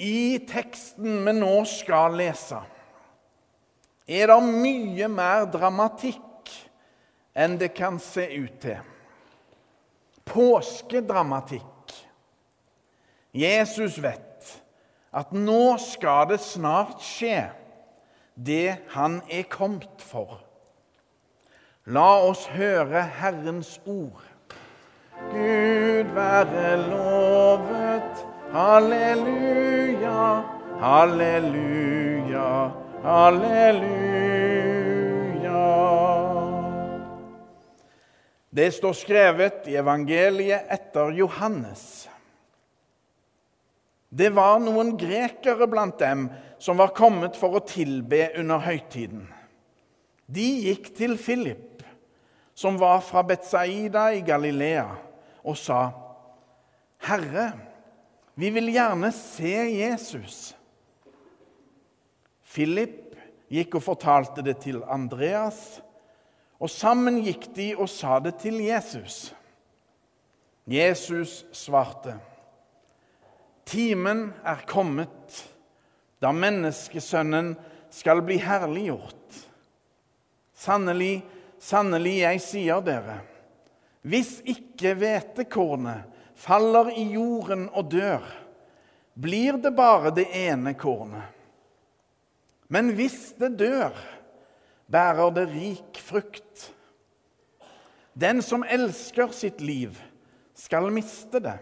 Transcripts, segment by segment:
I teksten vi nå skal lese, er det mye mer dramatikk enn det kan se ut til. Påskedramatikk. Jesus vet at nå skal det snart skje, det han er kommet for. La oss høre Herrens ord. Gud være lovet. Halleluja, halleluja, halleluja. Det står skrevet i evangeliet etter Johannes. Det var noen grekere blant dem som var kommet for å tilbe under høytiden. De gikk til Philip, som var fra Betsaida i Galilea, og sa, 'Herre, vi vil gjerne se Jesus.' Philip gikk og fortalte det til Andreas, og sammen gikk de og sa det til Jesus. Jesus svarte, 'Timen er kommet da menneskesønnen skal bli herliggjort.' Sannelig, sannelig, jeg sier dere, hvis ikke hvetekornet faller i jorden og dør, blir det bare det ene kornet. Men hvis det dør, bærer det rik frukt. Den som elsker sitt liv, skal miste det.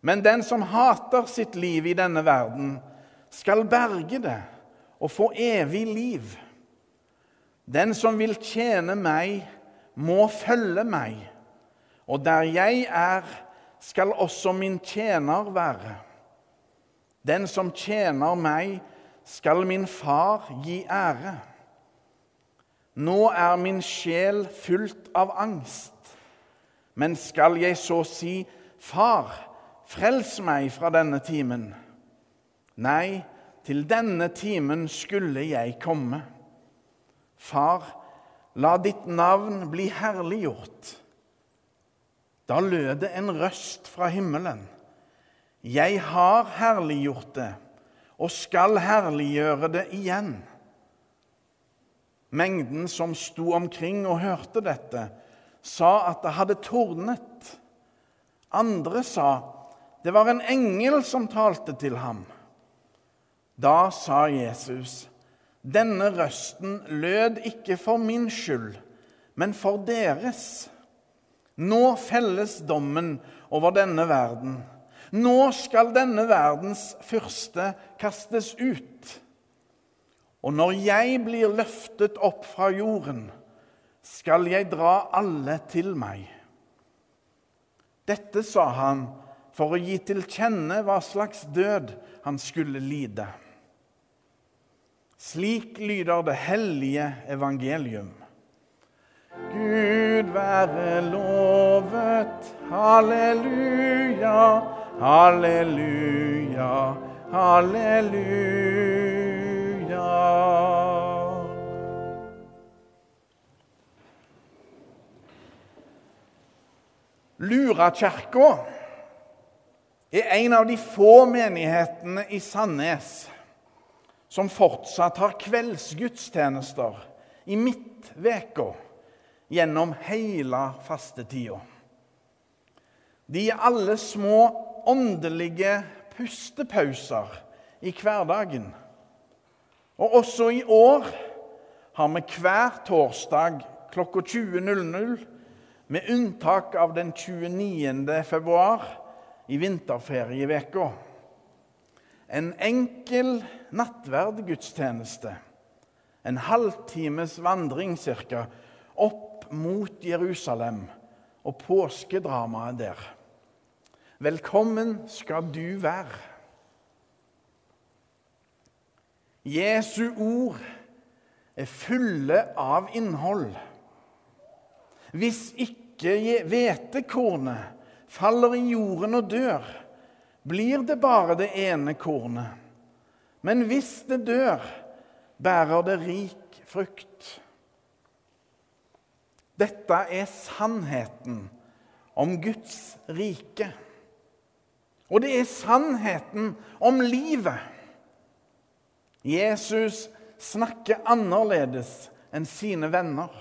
Men den som hater sitt liv i denne verden, skal berge det og få evig liv. Den som vil tjene meg, må følge meg, og der jeg er, skal også min tjener være. Den som tjener meg, skal min far gi ære. Nå er min sjel fullt av angst, men skal jeg så si, Far, frels meg fra denne timen? Nei, til denne timen skulle jeg komme. Far, la ditt navn bli herliggjort. Da lød det en røst fra himmelen. Jeg har herliggjort det og skal herliggjøre det igjen. Mengden som sto omkring og hørte dette, sa at det hadde tordnet. Andre sa det var en engel som talte til ham. Da sa Jesus, denne røsten lød ikke for min skyld, men for deres. Nå felles dommen over denne verden. Nå skal denne verdens fyrste kastes ut. Og når jeg blir løftet opp fra jorden, skal jeg dra alle til meg. Dette sa han for å gi til kjenne hva slags død han skulle lide. Slik lyder det hellige evangelium. Gud være lovet. Halleluja, halleluja, halleluja. Lurakirka er en av de få menighetene i Sandnes som fortsatt har kveldsgudstjenester i midtveka gjennom hele fastetida. De er alle små åndelige pustepauser i hverdagen. Og også i år har vi hver torsdag klokka 20.00, med unntak av den 29. februar i vinterferieveka, en enkel nattverdgudstjeneste, en halvtimes vandring ca., opp mot Jerusalem og påskedramaet der. Velkommen skal du være. Jesu ord er fulle av innhold. Hvis ikke hvetekornet faller i jorden og dør, blir det bare det ene kornet. Men hvis det dør, bærer det rik frukt. Dette er sannheten om Guds rike. Og det er sannheten om livet. Jesus snakker annerledes enn sine venner.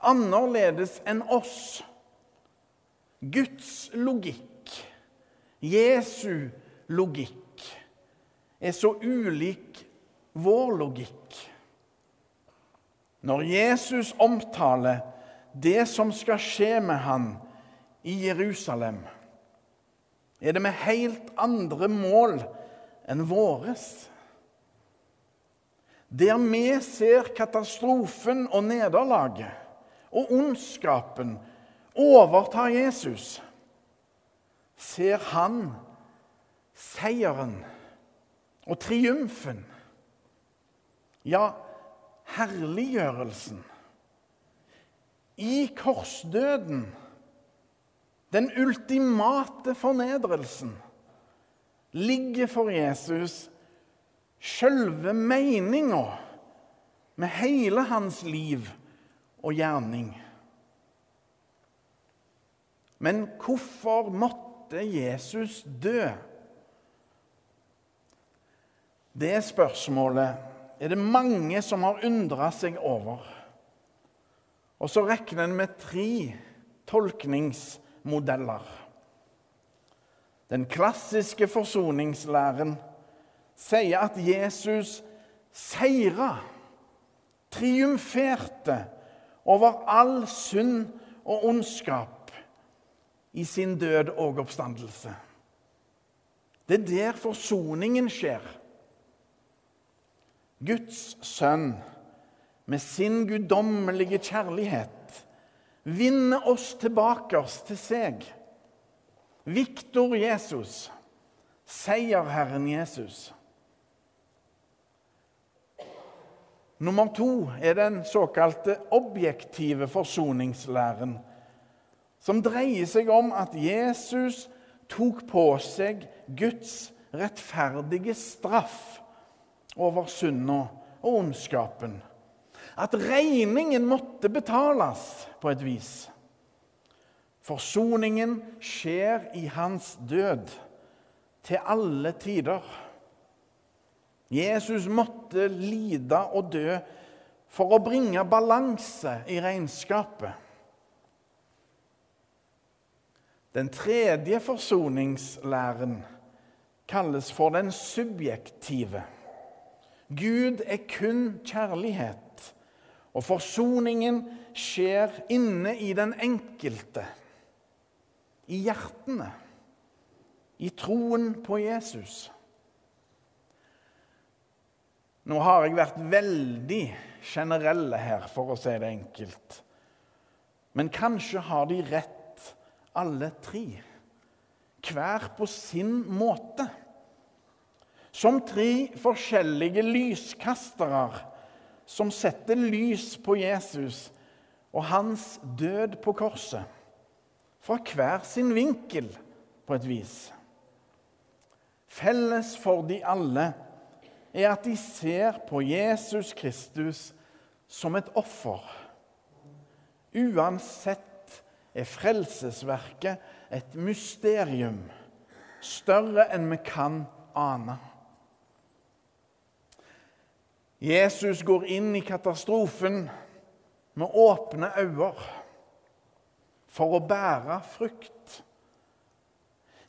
Annerledes enn oss. Guds logikk, Jesu logikk, er så ulik vår logikk. Når Jesus omtaler det som skal skje med han i Jerusalem, er det med helt andre mål enn våres. Der vi ser katastrofen og nederlaget og ondskapen overta Jesus, ser han seieren og triumfen. Ja, herliggjørelsen. I korsdøden, den ultimate fornedrelsen, ligger for Jesus sjølve meninga med hele hans liv og gjerning. Men hvorfor måtte Jesus dø? Det spørsmålet er det mange som har undra seg over. Og så regner en med tre tolkningsmodeller. Den klassiske forsoningslæren sier at Jesus seira, triumferte over all synd og ondskap i sin død og oppstandelse. Det er der forsoningen skjer. Guds sønn, med sin guddommelige kjærlighet, vinner oss tilbake til seg. Viktor Jesus, seierherren Jesus. Nummer to er den såkalte objektive forsoningslæren, som dreier seg om at Jesus tok på seg Guds rettferdige straff over synda og ondskapen. At regningen måtte betales på et vis. Forsoningen skjer i hans død, til alle tider. Jesus måtte lide og dø for å bringe balanse i regnskapet. Den tredje forsoningslæren kalles for den subjektive. Gud er kun kjærlighet, og forsoningen skjer inne i den enkelte, i hjertene, i troen på Jesus. Nå har jeg vært veldig generelle her, for å si det enkelt. Men kanskje har de rett, alle tre. Hver på sin måte. Som tre forskjellige lyskastere som setter lys på Jesus og hans død på korset. Fra hver sin vinkel, på et vis. Felles for de alle er at de ser på Jesus Kristus som et offer. Uansett er frelsesverket et mysterium, større enn vi kan ane. Jesus går inn i katastrofen med åpne øyne for å bære frukt.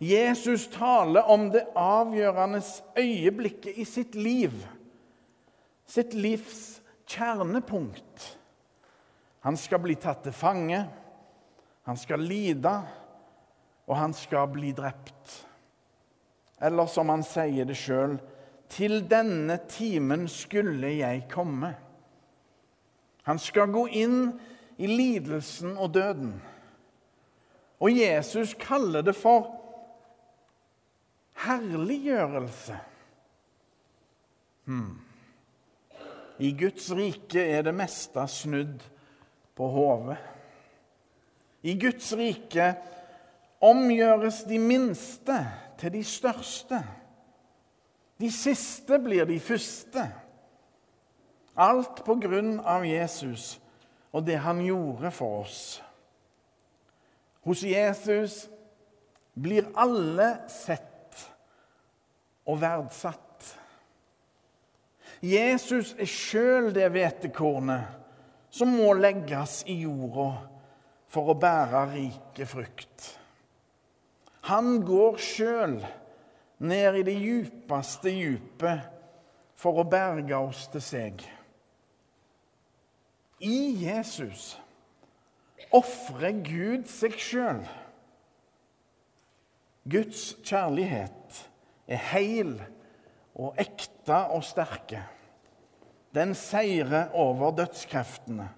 Jesus taler om det avgjørende øyeblikket i sitt liv. Sitt livs kjernepunkt. Han skal bli tatt til fange, han skal lide, og han skal bli drept. Eller som han sier det sjøl til denne timen skulle jeg komme. Han skal gå inn i lidelsen og døden. Og Jesus kaller det for herliggjørelse. Hmm. I Guds rike er det meste snudd på hodet. I Guds rike omgjøres de minste til de største. De siste blir de første. Alt på grunn av Jesus og det han gjorde for oss. Hos Jesus blir alle sett og verdsatt. Jesus er sjøl det hvetekornet som må legges i jorda for å bære rike frukt. Han går sjøl ned i det djupeste djupet for å berge oss til seg. I Jesus ofrer Gud seg sjøl. Guds kjærlighet er heil og ekte og sterke. Den seirer over dødskreftene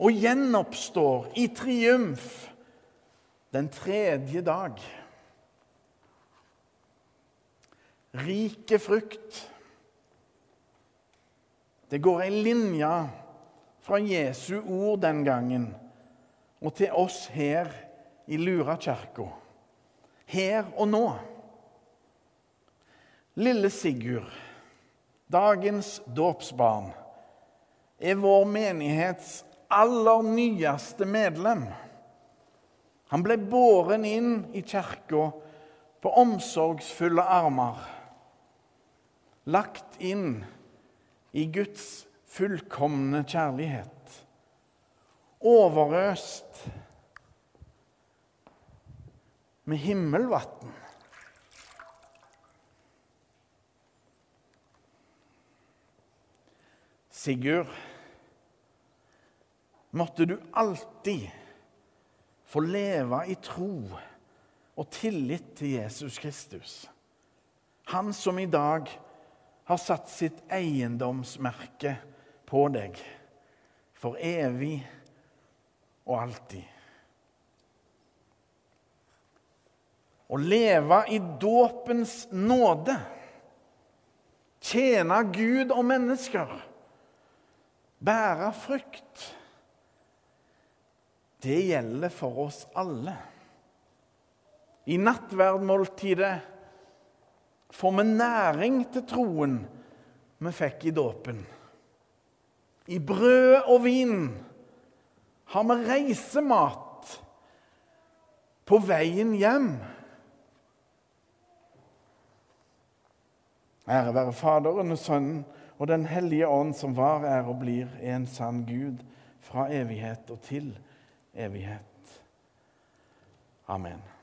og gjenoppstår i triumf den tredje dag. Rike frukt. Det går ei linje fra Jesu ord den gangen og til oss her i Lurakirka. Her og nå. Lille Sigurd, dagens dåpsbarn, er vår menighets aller nyeste medlem. Han ble båren inn i kirka på omsorgsfulle armer. Lagt inn i Guds fullkomne kjærlighet overøst med himmelvann. Sigurd, måtte du alltid få leve i tro og tillit til Jesus Kristus. Han som i dag har satt sitt eiendomsmerke på deg for evig og alltid. Å leve i dåpens nåde, tjene Gud og mennesker, bære frukt Det gjelder for oss alle. I nattverdmåltidet får vi næring til troen vi fikk i dåpen. I brød og vin har vi reisemat på veien hjem. Ære være Faderen og Sønnen og Den hellige ånd, som var, er og blir en sann Gud fra evighet og til evighet. Amen.